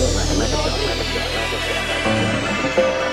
我们是小，我们是小呀，我们。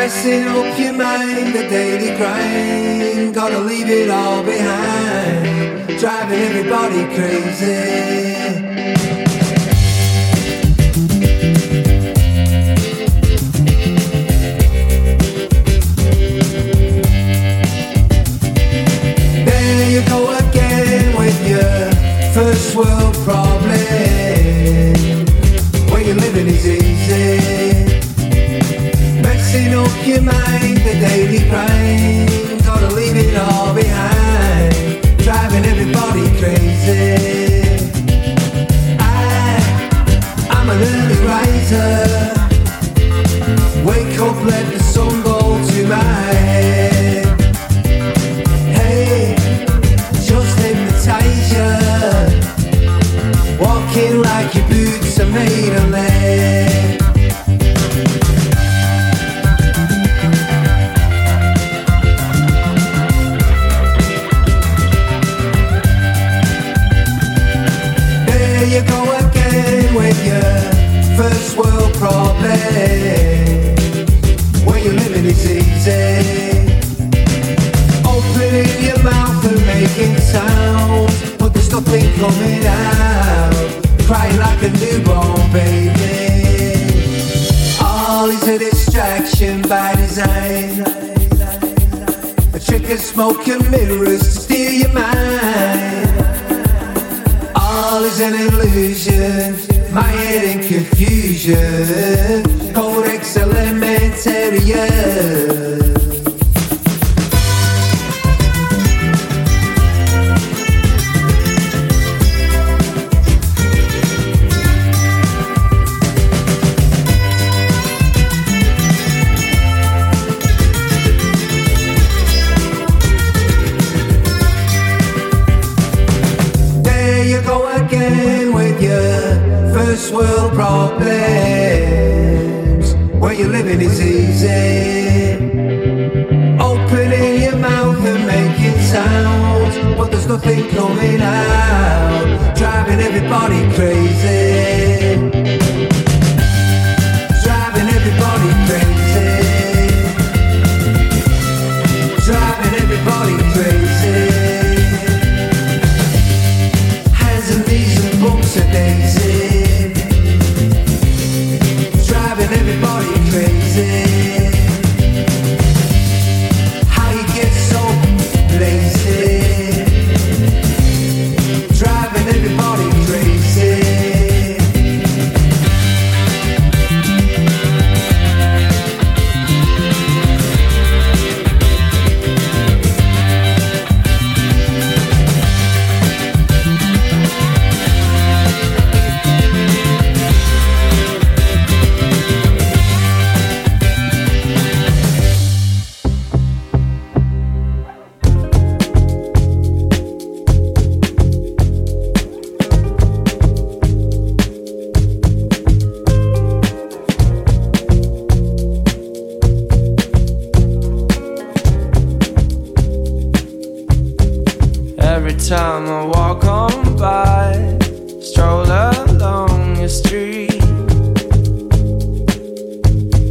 Messing up your mind, the daily grind. Gotta leave it all behind. Driving everybody crazy. There you go again with your first world problem. You mind the daily grind, gotta leave it all behind, driving everybody crazy. I, I'm an early riser. every time I walk on by, stroll along your street.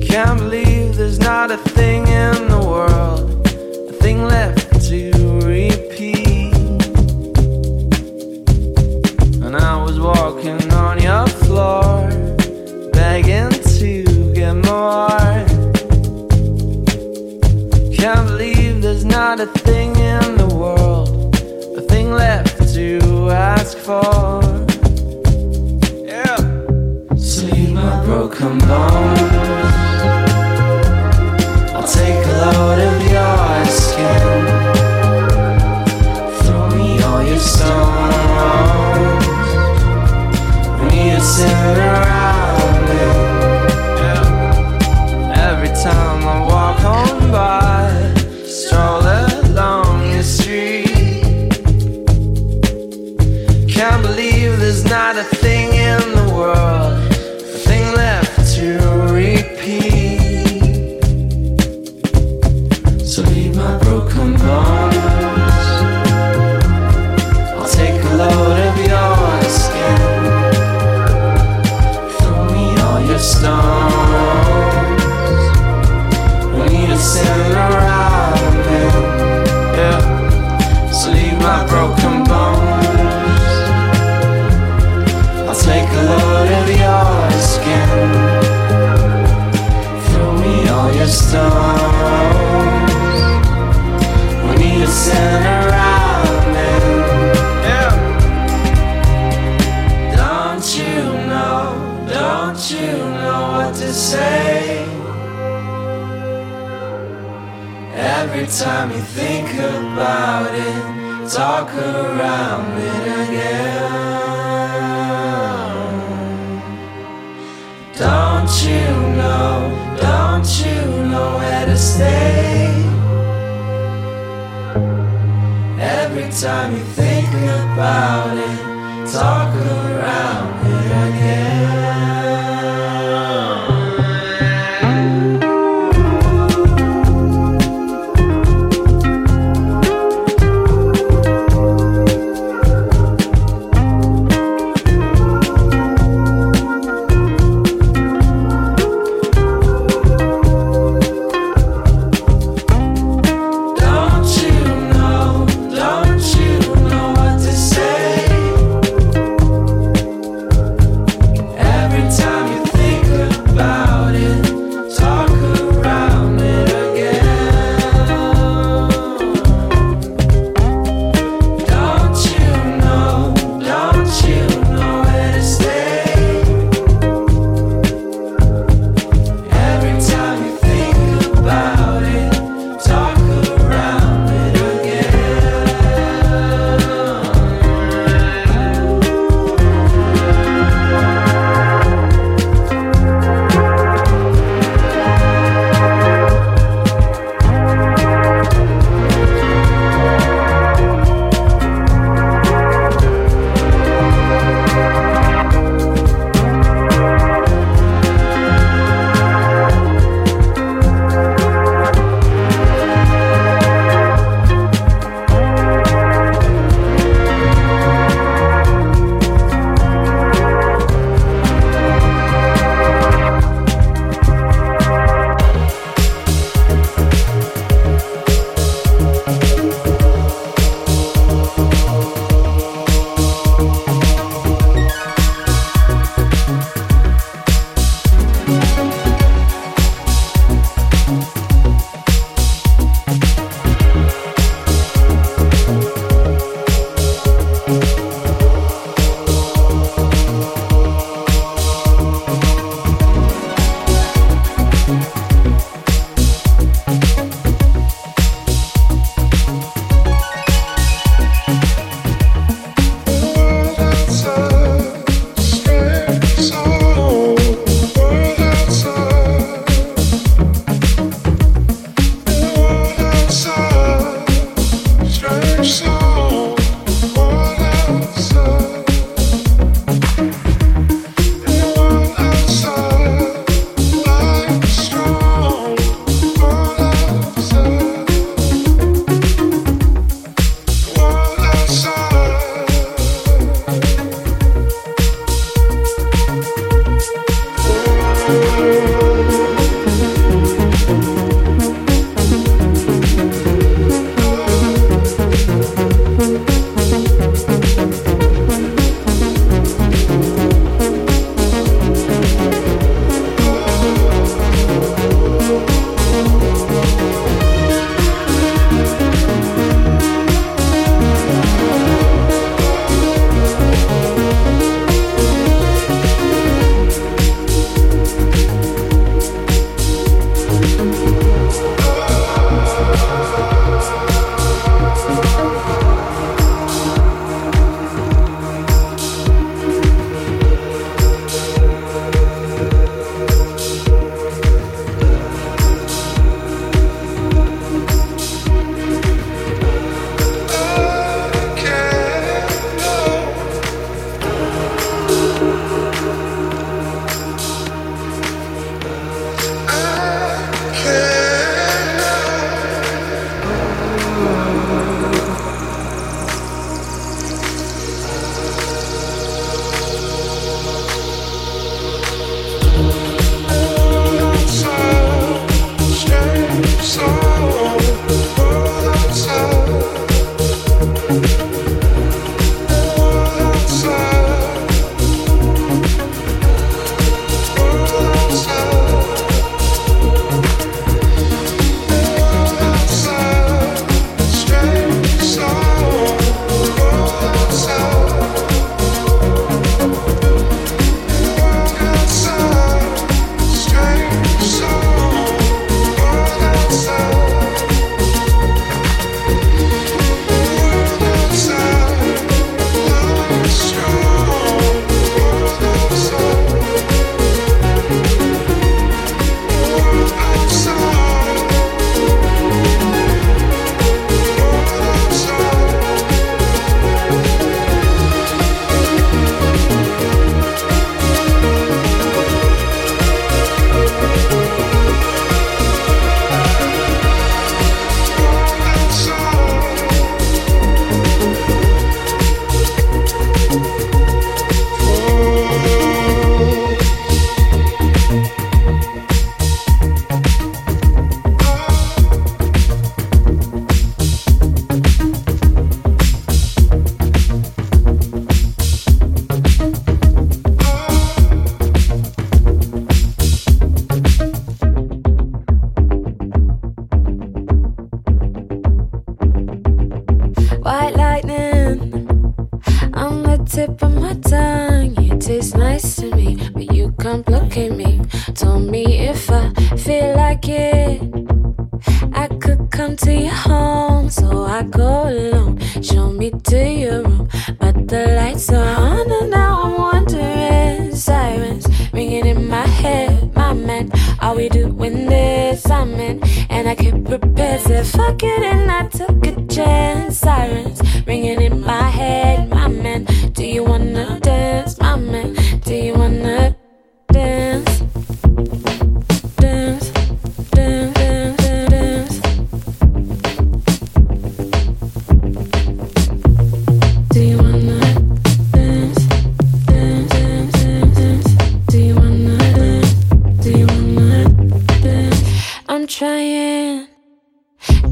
Can't believe there's not a thing in the world, a thing left to repeat. And I was walking on your floor, begging to get more. Can't believe there's not a thing in the world for. Yeah. See my broken bones. Every time you think about it, talk around it again. Don't you know? Don't you know where to stay? Every time you think about it, talk around it again.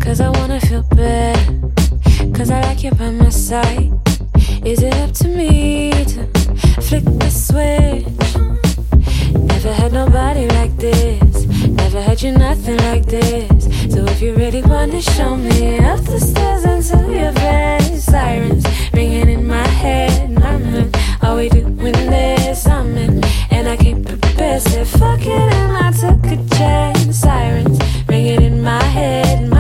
Cause I wanna feel bad. Cause I like you by my side. Is it up to me to flick the switch? Never had nobody like this. Never had you nothing like this. So if you really wanna show me up the stairs until your bed, sirens ringing in my head. Mama, are we doing this? I'm in, and I can't prepare. Said fuck it, and I took a chance. Sirens ringing in my head.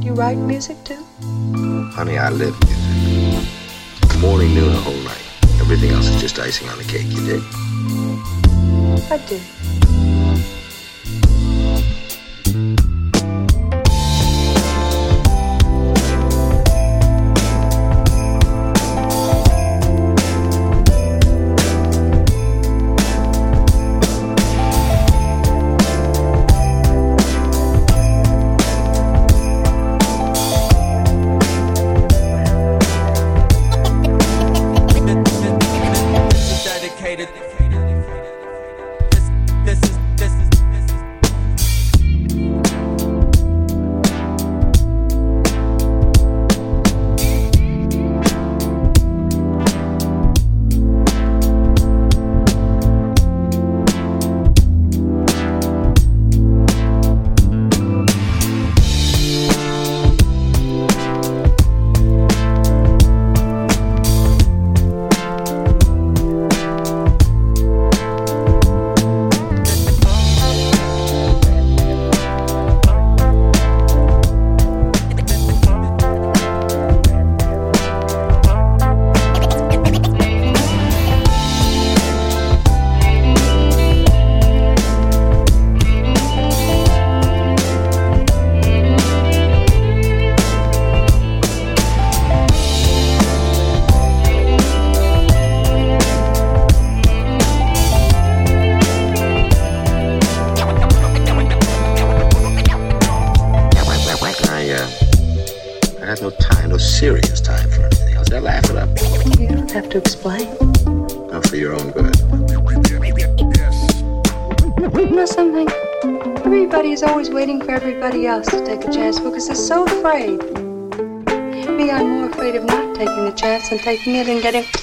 You write music too? Honey, I live music. Morning, noon, and whole night. Everything else is just icing on the cake, you dig? I do. Chance taking it and getting.